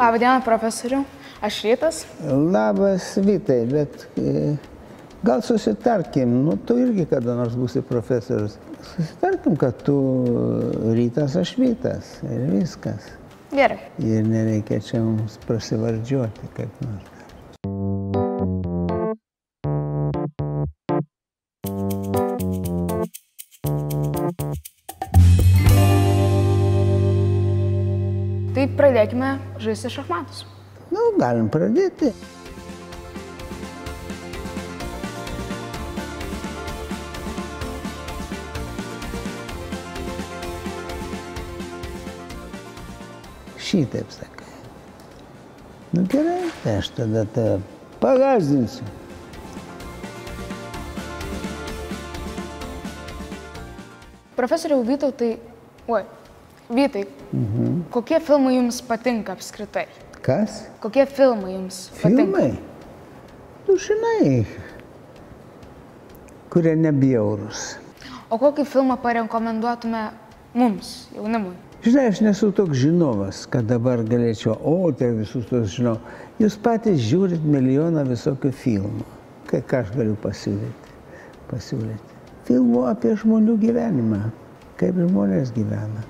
Labą dieną, profesoriu. Aš Rytas. Labas, Vytai, bet e, gal susitarkim, nu tu irgi kada nors būsi profesorius. Susitarkim, kad tu rytas, aš vytas ir viskas. Gerai. Ir nereikia čia mums prasivardžiuoti kaip nors. Pradėkime žaisti šachmatus. Nu, galim pradėti. Šitaip sakai. Nu gerai, tai aš tada tave pagazdinsiu. Profesoriau Vytautai, oi, Vytai, mhm. Kokie filmai jums patinka apskritai? Kas? Kokie filmai jums patinka? Filmai? Tu žinai, kurie nebjaurus. O kokį filmą parekomenduotume mums, jaunimui? Žinai, aš nesu toks žinovas, kad dabar galėčiau, o, tai visus tos žinau. Jūs patys žiūrit milijoną visokių filmų. Kai ką aš galiu pasiūlyti? Pasiūlyti. Filmų apie žmonių gyvenimą, kaip žmonės gyvena.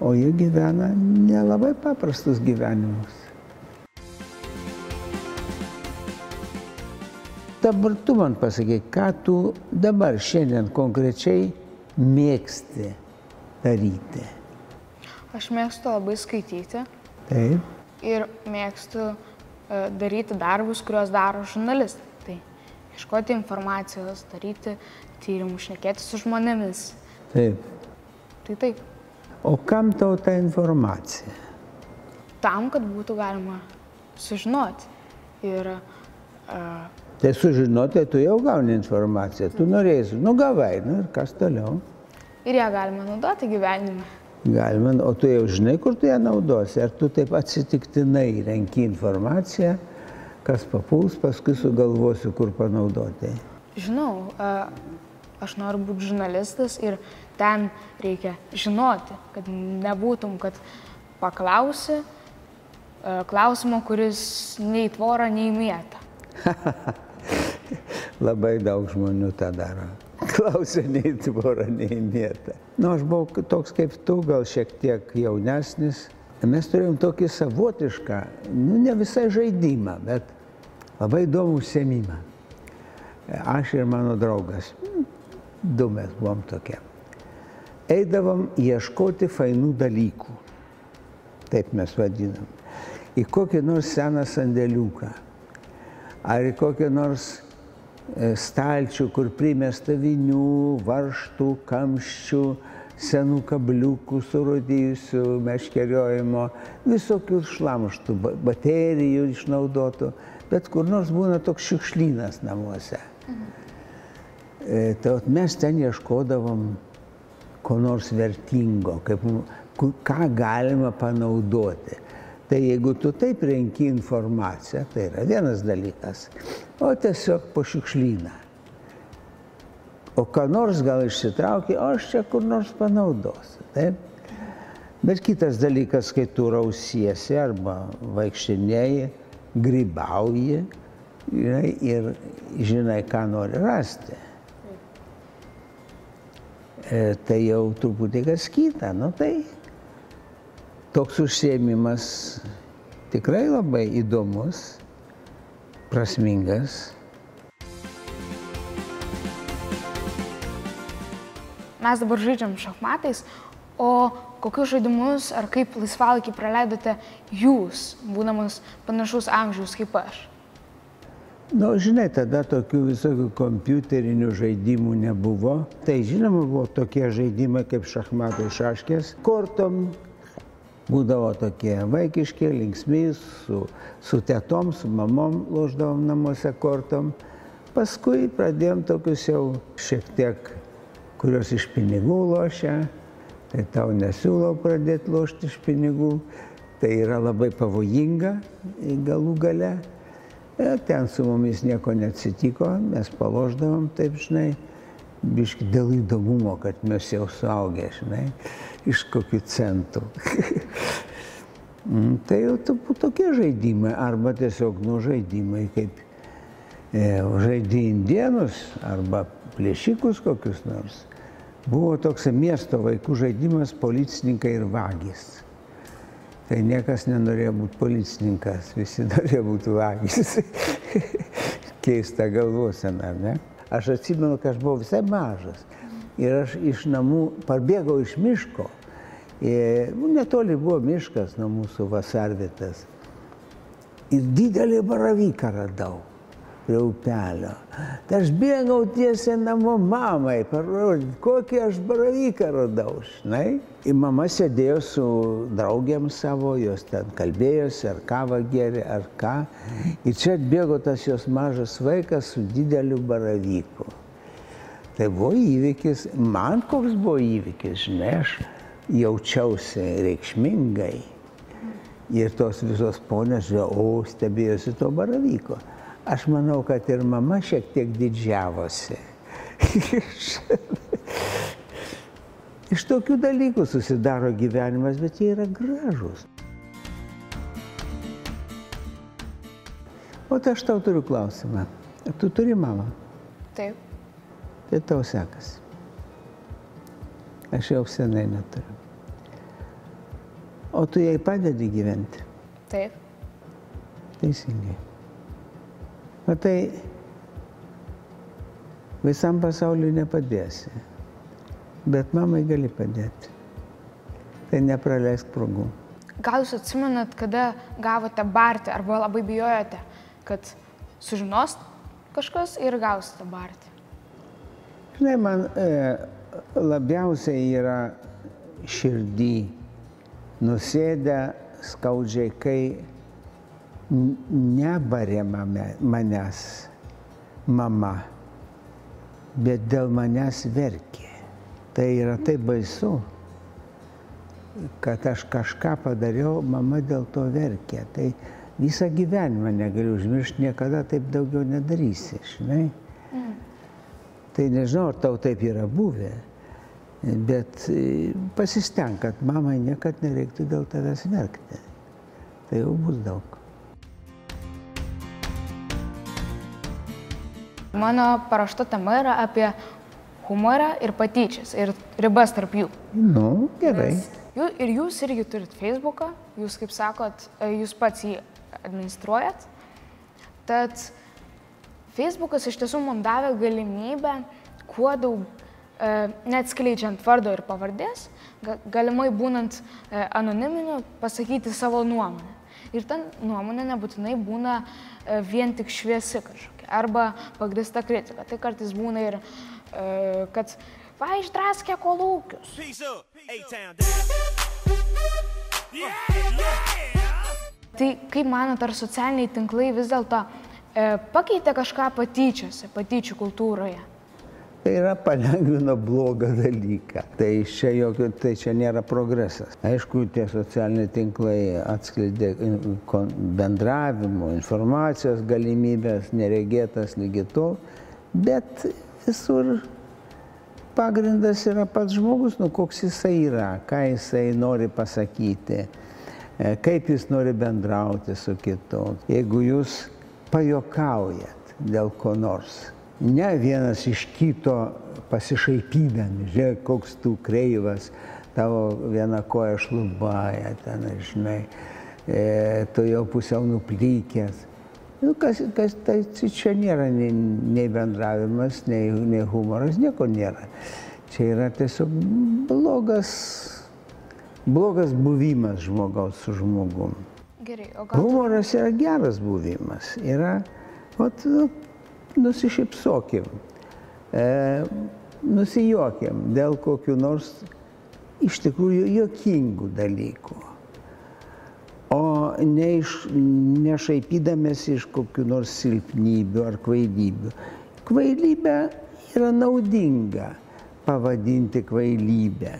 O jie gyvena nelabai paprastus gyvenimus. Dabar tu man pasakyk, ką tu dabar šiandien konkrečiai mėgsti daryti. Aš mėgstu labai skaityti Taip. ir mėgstu e, daryti darbus, kuriuos daro žurnalistai. Tai ieškoti informacijos, daryti tyrimus, šnekėti su žmonėmis. Taip. Tai taip, O kam tau ta informacija? tam, kad būtų galima sužinoti. Ir uh, Tai sužinoti, tu jau gauni informaciją, tu norėsi, nu gavai, nu ir kas toliau? ir ją galima naudoti gyvenime. Galima, o tu jau žinai, kur tu ją naudosi, ar tu taip atsitiktinai renki informaciją, kas papuls, paskui sugalvosiu, kur panaudoti. Žinau, a, aš noriu būti žurnalistas ir ten reikia žinoti, kad nebūtum, kad paklausi a, klausimo, kuris nei tvora, nei mėta. Labai daug žmonių tą daro. Klausia nei tvorą, nei mėtą. Nu, aš buvau toks kaip tu, gal šiek tiek jaunesnis. Mes turėjom tokį savotišką, nu ne visai žaidimą, bet labai įdomų užsiemimą. Aš ir mano draugas, du mes buvom tokie. Eidavom ieškoti fainų dalykų. Taip mes vadinam. Į kokį nors seną sandėliuką. Ar į kokį nors e, stalčių, kur primesta vinių, varštų, kamščių, senų kabliukų surūdyjusių, meškeriojimo, visokių šlamštų, ba- baterijų išnaudotų, bet kur nors būna toks šiukšlynas namuose. E, Tai vat mes ten ieškodavom ko nors vertingo, kaip, ką galima panaudoti. Tai jeigu tu taip renki informaciją, tai yra vienas dalykas, o tiesiog po šiukšlyną. O ką nors gal išsitrauki, o aš čia kur nors panaudosiu. Taip? Bet kitas dalykas, kai tu rausiesi arba vaikštinėjai, grybauji ir žinai, ką nori rasti. E, tai jau truputį kas kita. Nu, tai toks užsiemimas tikrai labai įdomus, prasmingas. Mes dabar žaidžiam šachmatais, o kokius žaidimus ar kaip laisvalaikį praleidote jūs, būdamas panašaus amžiaus kaip aš? Nu, žinai, tada tokių visokių kompiuterinių žaidimų nebuvo. Tai žinoma, buvo tokie žaidimai kaip šachmatai šaškės, kortom. Būdavo tokie vaikiški, linksmi, su, su tetom, su mamom loždavom namuose kortom. Paskui pradėjom tokius jau šiek tiek, kurios iš pinigų lošia. Tai tau nesiūlau pradėti lošti iš pinigų. Tai yra labai pavojinga galų gale. E, Ten su mumis nieko neatsitiko, mes paloždavom taip, žinai, biški dėl įdomumo, kad mes jau suaugę, žinai, iš kokių centų. Mm, Tai jau tokie žaidimai, arba tiesiog nu žaidimai, kaip e, žaidži indienus, arba plėšikus kokius nors. Buvo toks miesto vaikų žaidimas policininkai ir vagys. Tai niekas nenorėjo būti policininkas, visi norėjo būti vagys. Keista galvosena, ne? Aš atsimenu, kad aš buvau visai mažas. Ir aš iš namų parbėgau iš miško. Ir, nu, netoli buvo miškas nuo mūsų vasarvietas. Ir didelį baravyką radau prie upelio. Tai aš bėgau tiesiai namo mamai, parodyti, kokį aš baravyką radau, žinai. Ir mama sėdėjo su draugiam savo, jos ten kalbėjosi, ar kavą gėrė, ar ką. Ir čia atbėgo tas jos mažas vaikas su dideliu baravyku. Tai buvo įvykis, man koks buvo įvykis, žinai, aš jaučiausi reikšmingai. Ir tos visos ponės, o, stebėjosi to baravyko. Aš manau, kad ir mama šiek tiek didžiavosi. Iš tokių dalykų susidaro gyvenimas, bet jie yra gražus. O tai aš tau turiu klausimą. Tu turi mamą? Taip. Tai tau sekasi. Aš jau senai neturiu. O tu jai padedi gyventi. Taip. Teisingai. Matai, visam pasauliu nepadėsi, bet mamai gali padėti. Tai nepraleisk progų. Gal jūs atsimenat, kada gavote barti arba labai bijojote, kad sužinos kažkas ir gausite barti? Žinai, man e, labiausiai yra širdį nusėdę skaudžiai, kai nebarė manęs mama, bet dėl manęs verkė. Tai yra taip baisu, kad aš kažką padariau, mama dėl to verkė. Tai visą gyvenimą negaliu užmiršti, niekada taip daugiau nedarysi, žinai. Tai nežinau, ar tau taip yra buvę, bet e, pasisteng, kad mamai niekad nereiktų dėl tavęs verkti. Tai jau bus daug. Mano parašta tema yra apie humorą ir patyčias ir ribas tarp jų. Nu, gerai. Jų, ir jūs irgi turit Facebooką, jūs, kaip sakot, e, jūs pats jį administruojat. Tad Facebookas iš tiesų man davė galimybę kuo daug, e, neatskleidžiant vardo ir pavardės, ga, galimai būnant e, anoniminiu, pasakyti savo nuomonę. Ir ta nuomonė nebūtinai būna e, vien tik šviesi kažkokia arba pagrista kritika. Tai kartais būna ir, e, kad va išdraskė kolūkius. Tai kaip manot, ar socialiniai tinklai vis dėlto e, pakeitė kažką patyčiose, patyčių kultūroje? Tai yra palengvino blogą dalyką. Tai čia, jokio, tai čia nėra progresas. Aišku, tie socialiniai tinklai atskleidė bendravimo, informacijos galimybės, neregėtas lygi tol, bet visur pagrindas yra pats žmogus, nu koks jisai yra, ką jisai nori pasakyti, e, kaip jis nori bendrauti su kitu. Jeigu jūs pajokaujat dėl ko nors, ne vienas iš kito pasišaipydami, žiūrėk, koks tu kreivas, tavo viena koja šlubaja, ten, žinai, e, tu jau pusiau nuplykęs. Nu, kas, kas, tai čia nėra nei, nei bendravimas, nei, nei humoras, nieko nėra. Čia yra tiesiog blogas, blogas buvimas žmogaus su žmogum. Gerai, o gal... Humoras yra geras buvimas. Yra, vat, nu, nusišypsokim, e, nusijuokim dėl kokių nors iš tikrųjų juokingų dalykų. O ne iš, nešaipydamėsi iš kokių nors silpnybių ar kvailybių. Kvailybė yra naudinga pavadinti kvailybę.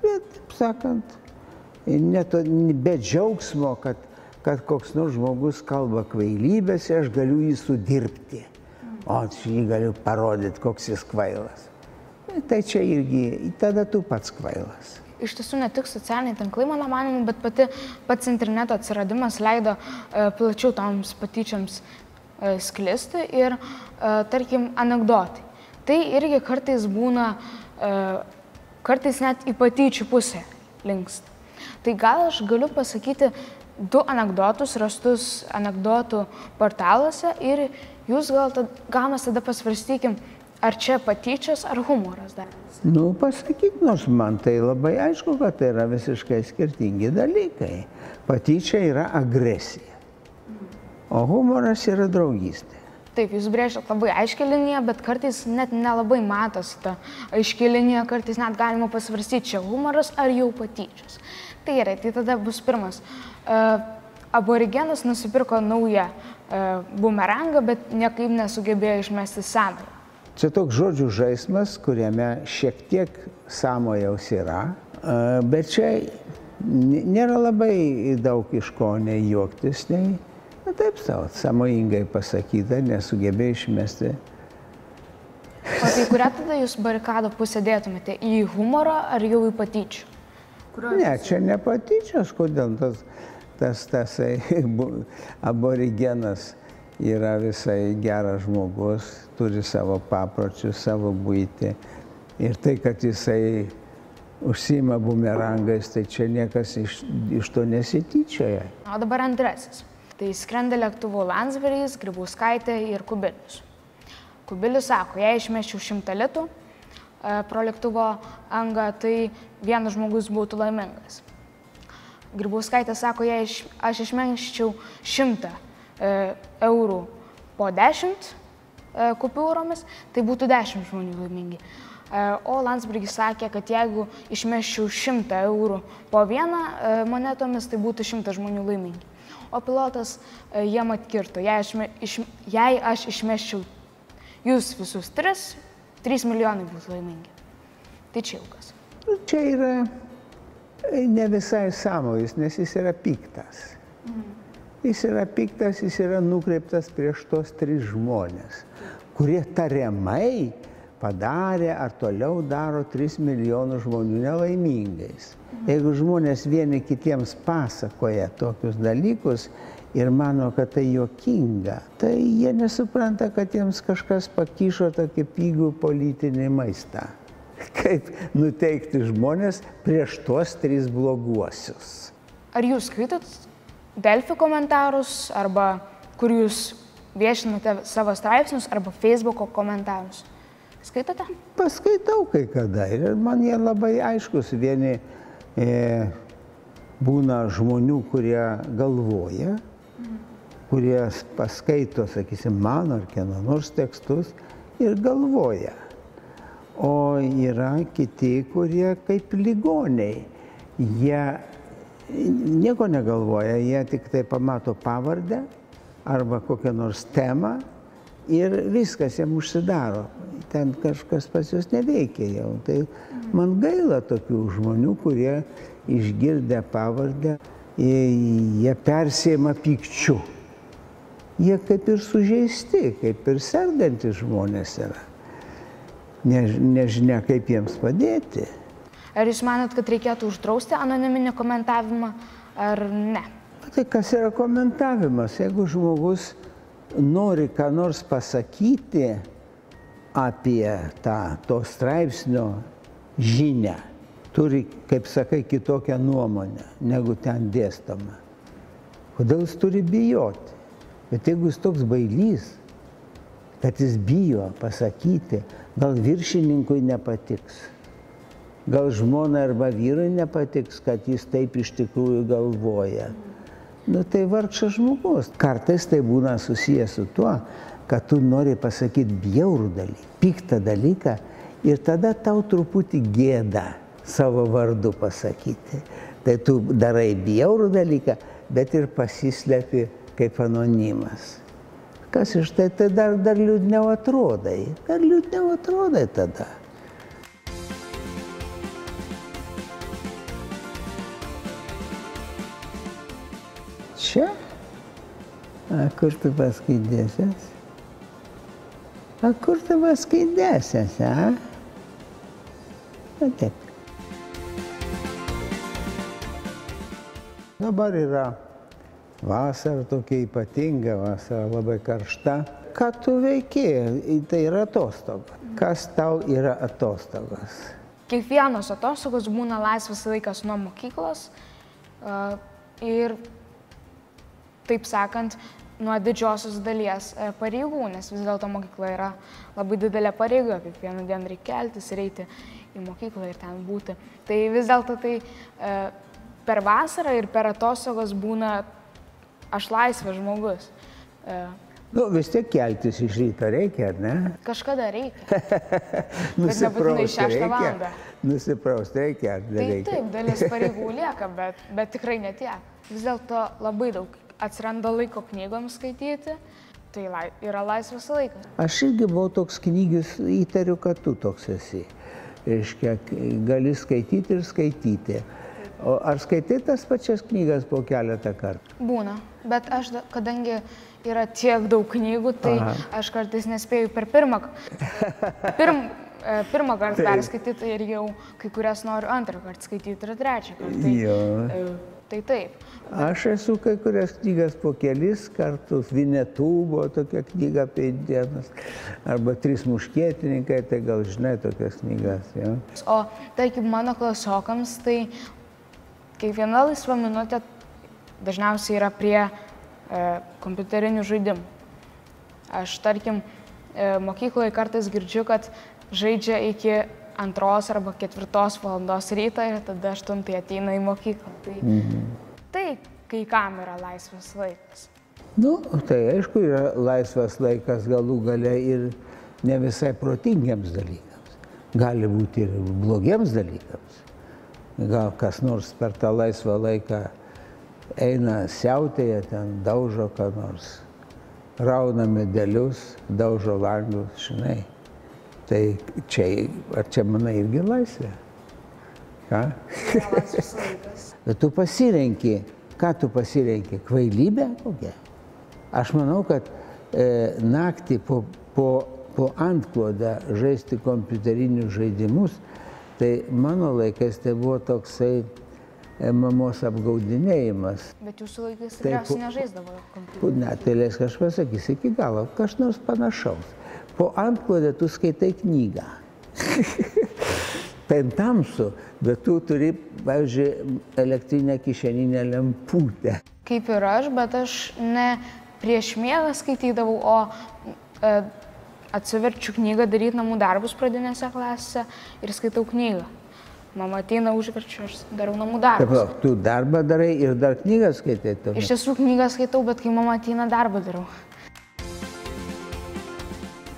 Bet, taip sakant, net, be džiaugsmo, kad, kad koks nors žmogus kalba kvailybės aš galiu jį sudirbti. O aš jį galiu parodyti, koks jis kvailas. Tai čia irgi, tada tu pats kvailas. iš tiesų ne tik socialiniai tinklai, mano manimu, bet pati, pats interneto atsiradimas leido e, plačiau toms patyčiams e, sklisti ir, e, tarkim, anegdotai. Tai irgi kartais būna, e, kartais net į patyčių pusę linksta. Tai gal aš galiu pasakyti du anegdotus rastus anegdotų portaluose ir jūs gal, tad, gal mes tada pasvarstykim, ar čia patyčios ar humoras dar. Nu, pasakyk, nors man tai labai aišku, kad tai yra visiškai skirtingi dalykai. Patyčia yra agresija, o humoras yra draugystė. Taip, jūs brėžėt labai aiškę liniją, bet kartais net nelabai matosi ta aiški linija, kartais net galima pasvarstyti, čia humoras ar jau patyčios. Tai gerai, tai tada bus pirmas. Uh, aborigenas nusipirko naują uh, bumerangą, bet niekaip nesugebėjo išmesti seną. Čia toks žodžių žaidimas, kuriame šiek tiek sąmojaus yra, e, bet čia nėra labai daug iš ko nei juoktis, nei, na taip savo, sąmojingai pasakyta, nesugebėjo išmesti. O tai kurią tada jūs barikado pusę dėtumėte? Į humorą ar jau į patyčių? Ne, čia ne patyčios, kodėl tas, tas tasai aborigenas yra visai geras žmogus, turi savo papročius, savo būti. Ir tai, kad jisai užsima bumerangais, tai čia niekas iš, iš to nesityčioja. O dabar antrasis. Tai skrenda lėktuvo Landsbergis, Grybauskaitė ir Kubilius. Kubilius sako, jei išmeščiau šimtą litų e, pro lėktuvo angą, tai vienas žmogus būtų laimingas. Grybauskaitė sako, jei iš, aš išmeščiau šimtą e, eurų po dešimt e, kupiūromis, tai būtų dešimt žmonių laimingi. E, O Landsbergis sakė, kad jeigu išmeščiau 100 eurų po vieną e, monetomis, tai būtų 100 žmonių laimingi. O pilotas e, jiem atkirto, jei aš, iš, jei aš išmeščiau jūs visus tris, 3 milijonai būtų laimingi. Tai čia jau kas. Nu, Čia yra ne visai sąmojis, nes jis yra piktas. Jis yra piktas, jis yra nukreiptas prieš tos tris žmonės, kurie tariamai padarė ar toliau daro 3 milijonus žmonių nelaimingais. Jeigu žmonės vieni kitiems pasakoja tokius dalykus ir mano, kad tai juokinga, tai jie nesupranta, kad jiems kažkas pakišo tokį pigų politinį maistą. Kaip nuteikti žmonės prieš tuos tris bloguosius. Ar jūs skaitot Delfi komentarus, arba kur jūs viešinate savo straipsnius, arba Facebook'o komentarus? Skaitote? Paskaitau kai kada ir man jie labai aiškus. Vieni e, būna žmonių, kurie galvoja, kurie paskaito, sakysim, mano ar kieno nors tekstus ir galvoja. O yra kiti, kurie kaip ligoniai. Jie nieko negalvoja, jie tik tai pamato pavardę arba kokią nors temą ir viskas jam užsidaro. Ten kažkas pas juos neveikia jau. Tai man gaila tokių žmonių, kurie išgirdę pavardę, jie, persėma pykčiu. Jie kaip ir sužeisti, kaip ir sergantis žmonės yra. Ne, nežinia, kaip jiems padėti. Ar jūs manot, kad reikėtų uždrausti anoniminį komentavimą, ar ne? Tai kas yra komentavimas? Jeigu žmogus nori ką nors pasakyti apie tą to straipsnio žinę, turi, kaip sakai, kitokią nuomonę, negu ten dėstama. Kodėl jis turi bijoti? Bet jeigu jis toks bailys, kad jis bijo pasakyti, gal viršininkui nepatiks. Gal žmona arba vyrui nepatiks, kad jis taip iš tikrųjų galvoja. Nu tai vargšas žmogus. Kartais tai būna susijęs su tuo, kad tu nori pasakyti bjaurų dalyką, piktą dalyką ir tada tau truputį gėda savo vardu pasakyti. Tai tu darai bjaurų dalyką, bet ir pasislepi kaip anonimas. Kas iš tai, tai dar, dar liūdniau atrodai. Dar liūdniau atrodai tada. Čia? A kur tu paskui dėsies? A kur tu paskui dėsies, a? Na taip. dabar yra vasara tokia ypatinga, vasara labai karšta. Ką tu veiki? Tai yra atostogos. Kas tau yra atostogos? Kiekvienos atostogos būna laisvas laikas nuo mokyklos ir, taip sakant, nuo didžiosios dalies e, pareigų, nes vis dėlto mokykla yra labai didelė pareiga, kiekvieną dieną reikia keltis ir eiti į mokyklą ir ten būti. Tai vis dėlto tai e, per vasarą ir per atostogos būna aš laisvas žmogus. E, Nu, vis tiek keltis iš ryto reikia, ar ne? kažkada reikia. šeštą reikia. valandą. Nusiprausti reikia, ar Tai nereikia? taip, dalis pareigų lieka, bet, bet tikrai ne tiek. Vis dėlto labai daug atsiranda laiko knygoms skaityti, tai lai, yra laisvas laikas. Aš irgi buvau toks knygius, įtariu, kad tu toks esi. Reiškia, gali skaityti ir skaityti. O ar skaitai tas pačias knygas po keletą kartų? Būna, bet aš, da- kadangi yra tiek daug knygų, tai Aha. Aš kartais nespėju per pirmą, pirm, e, pirmą kartą perskaityti ir jau kai kurias noriu antrą kartą skaityti ir trečią kartą. Tai, Jo. e, tai taip. Aš esu kai kurias knygas po kelis kartus. Vinetų buvo tokia knyga apie indienas. Arba Trys muškietininkai, tai gal žinai tokias knygas. Jo? O tarkim mano klasiokams, tai kiekviena laisva minutė dažniausiai yra prie e, kompiuterinių žaidimų. Aš tarkim e, mokykloje kartais girdžiu, kad žaidžia iki antros arba ketvirtos valandos ryto ir tada aštuntai ateina į mokyklą. Tai, mhm. tai kai kam yra laisvas laikas. Nu, tai aišku, yra laisvas laikas galų gale ir ne visai protingiams dalykams. Gali būti ir blogiems dalykams. Gal kas nors per tą laisvą laiką eina siautėje, ten daužo ką nors, rauna medelius, daužo langus, žinai. Tai čia, ar čia manai irgi laisvė? Ką? Bet tu pasirenki, ką tu pasirenki, kvailybę kokią? Aš manau, kad e, naktį po, po, po antklodę žaisti kompiuterinius žaidimus, tai mano laikais tai buvo toksai e, mamos apgaudinėjimas. Bet jūsų laikais tikriausiai nežaisdavo kompiuteriu. Ne, tai leisk aš pasakysiu iki galo, kas nors panašaus. Po antklodę tu skaitai knygą. tai tamsu, bet tu turi, pavyzdžiui, elektrinę kišeninę lemputę. Kaip ir aš, bet aš ne prieš miegą skaitydavau, o e, atsiverčiu knygą daryti namų darbus pradinėse klasėse ir skaitau knygą. Mama ateina užverčiu, aš darau namų Taip, darbus. palauk, tu darbą darai ir dar knygą skaitai. Iš tiesų knygą skaitau, bet kai mama ateina darbą darau.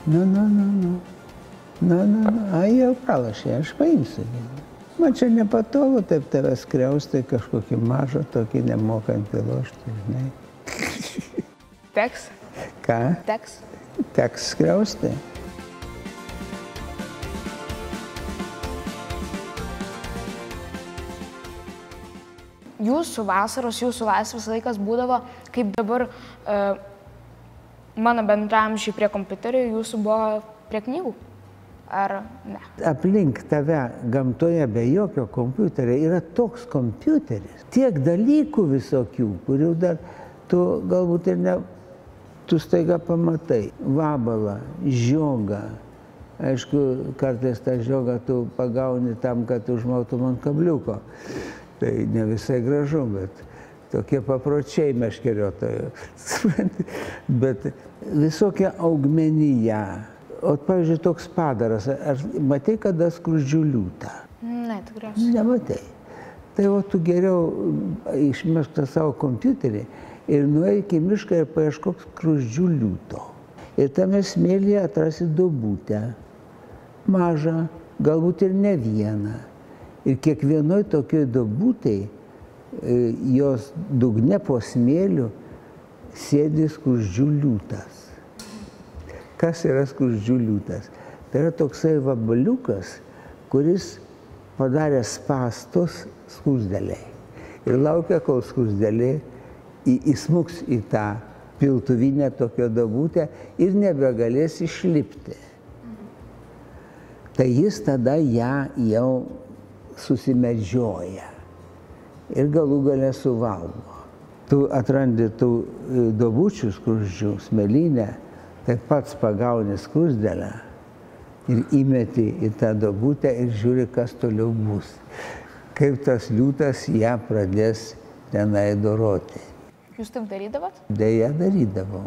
Nu, nu, nu, nu. Nu, nu, nu. Ai, jau pralašė, aš paimsiu. Man čia nepatogu taip tave skriausti kažkokį mažą, tokį nemokantį lošti, žinai. Teks, Ką? teks. Teks skriausti. Jūsų vasaros, jūsų laisvas laikas būdavo, kaip dabar e, mano bendramžiai prie kompiuterio, jūsų buvo prie knygų. Ar ne? Aplink tave gamtoje be jokio kompiuterio yra toks kompiuteris, tiek dalykų visokių, kurių dar tu galbūt ir ne, tu staiga pamatai. Vabalą, žiogą. Aišku, kartais tą žiogą tu pagauni tam, kad užmautum ant kabliuko. Tai ne visai gražu, bet tokie papročiai meškeriotojų. Supranti? Bet visokia augmenija. O, pavyzdžiui, toks padaras. Ar matai kada skrudžių liūtą? Ne, tikriausiai. Nematai. Tai o tu geriau išmesk tą savo kompiuterį ir nueik į mišką ir paieškok skruzdžių liūto. Ir tame smėlyje atrasi duobutę. Mažą, galbūt ir ne vieną. Ir kiekvienoj tokioj duobutėj e, jos dugne po smėliu sėdi skruzdžių liūtas. Kas yra skruzdžių liūtas? Tai yra toksai vabaliukas, kuris padarė spastus skusdeliai. Ir laukia, kol skusdeliai į- įsmuks į tą piltuvinę tokią dabutę ir nebegalės išlipti. Tai jis tada ją jau susimedžioja. ir galų gale suvalgo. Tu atrandi tų e, dobučių skruzdžių, smėlynę, tai pats pagauni skrusdelę ir įmeti į tą dobutę ir žiūri, kas toliau bus. Kaip tas liūtas ją pradės tenai doroti. Jūs taip darydavot? Deja, darydavau.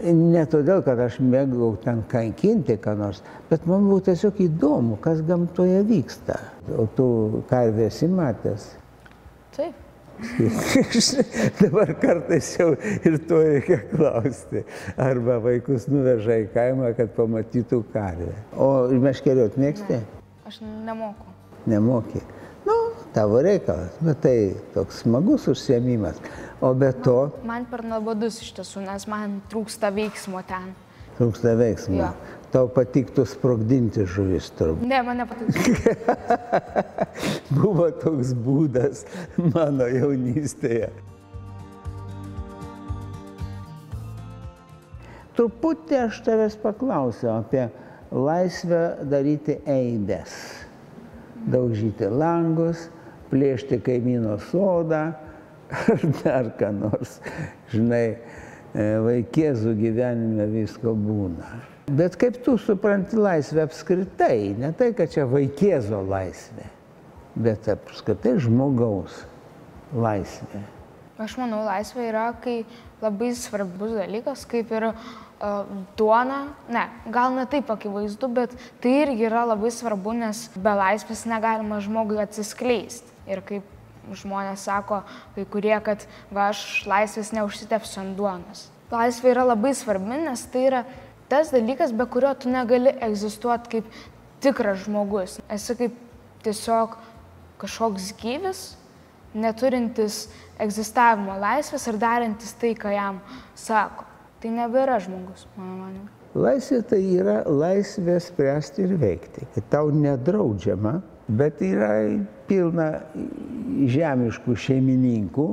Ne todėl, kad aš mėgau ten kankinti, ką nors, bet man buvo tiesiog įdomu, kas gamtoje vyksta. O tu karvę esi matęs. Taip. Dabar kartais jau ir to reikia klausti. Arba vaikus nuveža į kaimą, kad pamatytų karvę. O meškeriot mėgsti? Aš nemoku. Nemoki. Nu, tavo reikalas. Bet tai toks smagus užsiemimas. O be to, Man per nuobodus iš tiesų, nes man trūksta veiksmo ten. trūksta veiksmo. Jo. Tau patiktų sprogdinti žuvis turbūt. Ne, man nepatinka. Buvo toks būdas mano jaunystėje. Truputį aš tavęs paklausiau apie laisvę daryti eibės. Daužyti langus, plėšti kaimyno sodą ar dar ką nors. Žinai, e, vaikėzų gyvenime visko būna. Bet kaip tu supranti laisvę apskritai, ne tai, kad čia vaikėzo laisvė, bet apskritai žmogaus laisvė. Aš manau, laisvė yra kai labai svarbus dalykas, kaip ir uh, duona. Ne, gal ne taip akivaizdu, bet tai irgi yra labai svarbu, nes be laisvės negalima žmogui atsiskleisti. Ir kaip žmonės sako, kai kurie, kad va, aš laisvės neužsitepsiu ant duonos. Laisvė yra labai svarbi, nes tai yra tas dalykas, be kurio tu negali egzistuoti kaip tikras žmogus. Esi kaip tiesiog kažkoks gyvis, neturintis egzistavimo laisvės ir darantis tai, ką jam sako. Tai nebėra žmogus, mano manimu. Laisvė tai yra laisvė spręsti ir veikti. Tau nedraudžiama, bet yra pilna žemiškų šeimininkų,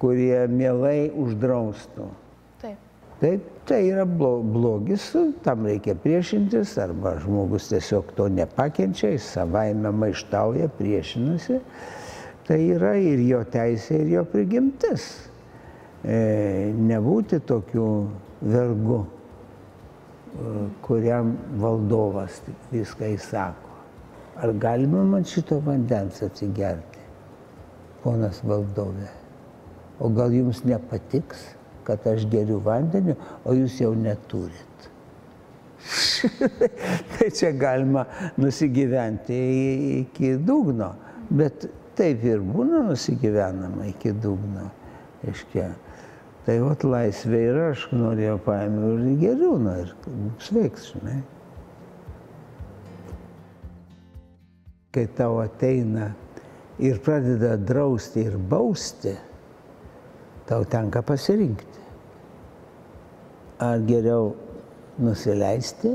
kurie mielai uždraustų. Taip. Taip, tai yra blo- blogis, tam reikia priešintis, arba žmogus tiesiog to nepakenčia, jis savaime maištauja, priešinasi. Tai yra ir jo teisė, ir jo prigimtis. E, nebūti tokiu vergu, e, kuriam valdovas viską įsako. Ar galima man šito vandens atsigerti, ponas valdovė? O gal jums nepatiks, kad aš geriu vandeniu, o jūs jau neturit? tai čia galima nusigyventi iki dugno, bet taip ir būna nusigyvenama iki dugno. Reiškia, tai vat laisvė ir aš norėjau paėmiau ir geriau, na ir sveiks, žinai. Kai tau ateina ir pradeda drausti ir bausti, tau tenka pasirinkti. Ar geriau nusileisti,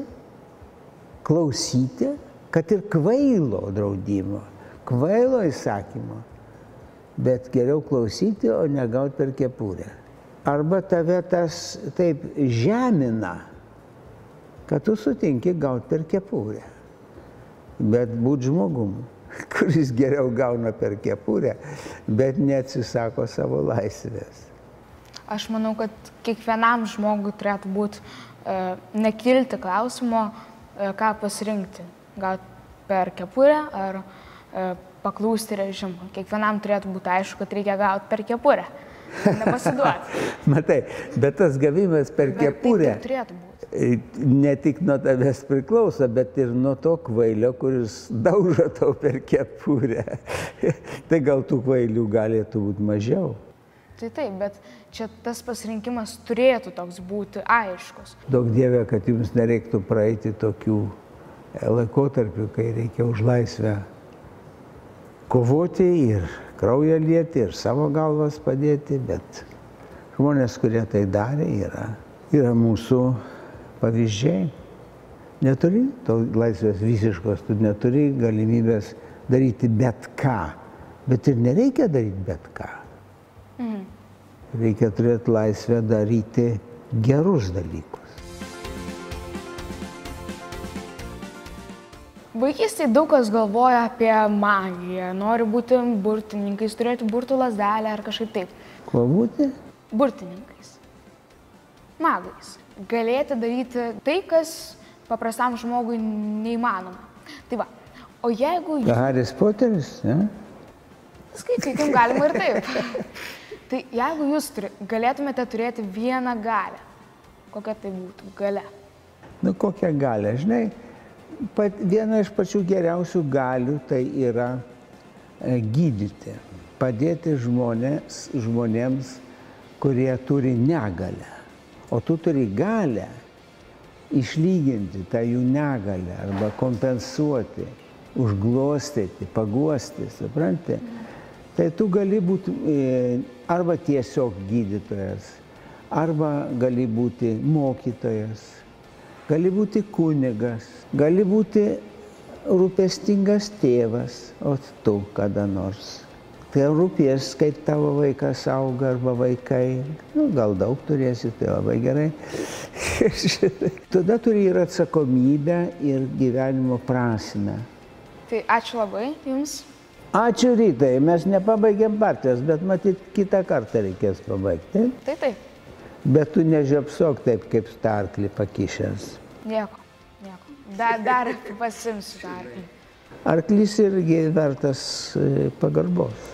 klausyti, kad ir kvailo draudimo, kvailo įsakymo, bet geriau klausyti, o negauti per kepurę. Arba tave tas taip žemina, kad tu sutinki gauti per kepurę. Bet būt žmogum, kuris geriau gauna per kepurę, bet neatsisako savo laisvės. Aš manau, kad kiekvienam žmogui turėtų būti e, nekilti klausimo, e, ką pasirinkti. Gal per kepurę ar e, paklūsti režimui. Kiekvienam turėtų būti aišku, kad reikia gauti per kepurę. Nepasiduoti. Matai, bet tas gavimas per Bet taip kepurę būti. e, ne tik nuo tavęs priklauso, bet ir nuo to kvailio, kuris daužo tau per kepurę. tai gal tų kvailių galėtų būti mažiau. Tai taip, bet čia tas pasirinkimas turėtų toks būti aiškus. Daug dievė, kad jums nereiktų praeiti tokių e, laikotarpių, kai reikia už laisvę kovoti ir kraują lieti, ir savo galvas padėti, bet žmonės, kurie tai darė, yra, yra mūsų pavyzdžiai. Neturi to laisvės visiškos, tu neturi galimybės daryti bet ką, bet ir nereikia daryti bet ką. Reikia turėti laisvę daryti gerus dalykus. Vaikystėje daug kas galvoja apie magiją, nori būti burtininkais, turėti burtų lasdelę ar kažkaip taip. Kuo būti? Burtininkais. Magais. Galėti daryti tai, kas paprastam žmogui neįmanoma. Tai va. O jeigu Haris Poteris, ne? Skaitykim, galima ir taip. tai jeigu jūs turi, galėtumėte turėti vieną galę, kokia tai būtų gale? Nu kokią galę, žinai, pat, viena iš pačių geriausių galių tai yra e, gydyti, padėti žmonės, žmonėms, kurie turi negalę. O tu turi galę išlyginti tą jų negalę arba kompensuoti, užglostyti, paguosti, supranti? Tai tu gali būti e, arba tiesiog gydytojas, arba gali būti mokytojas, gali būti kunigas, gali būti rūpestingas tėvas, o tu kada nors. Tai rūpės, kaip tavo vaikas auga arba vaikai, nu, gal daug turėsi, tai labai gerai. Tada turi ir atsakomybę, ir gyvenimo prasme. Tai ačiū labai jums. Ačiū rytai, mes nepabaigėm partijos, bet matyt, kitą kartą reikės pabaigti. Tai taip. Bet tu nežiopsok taip, kaip starklį pakišęs. Nieko. Nieko. Dar, dar pasimsiu dar. Arklys irgi vertas e, pagarbos.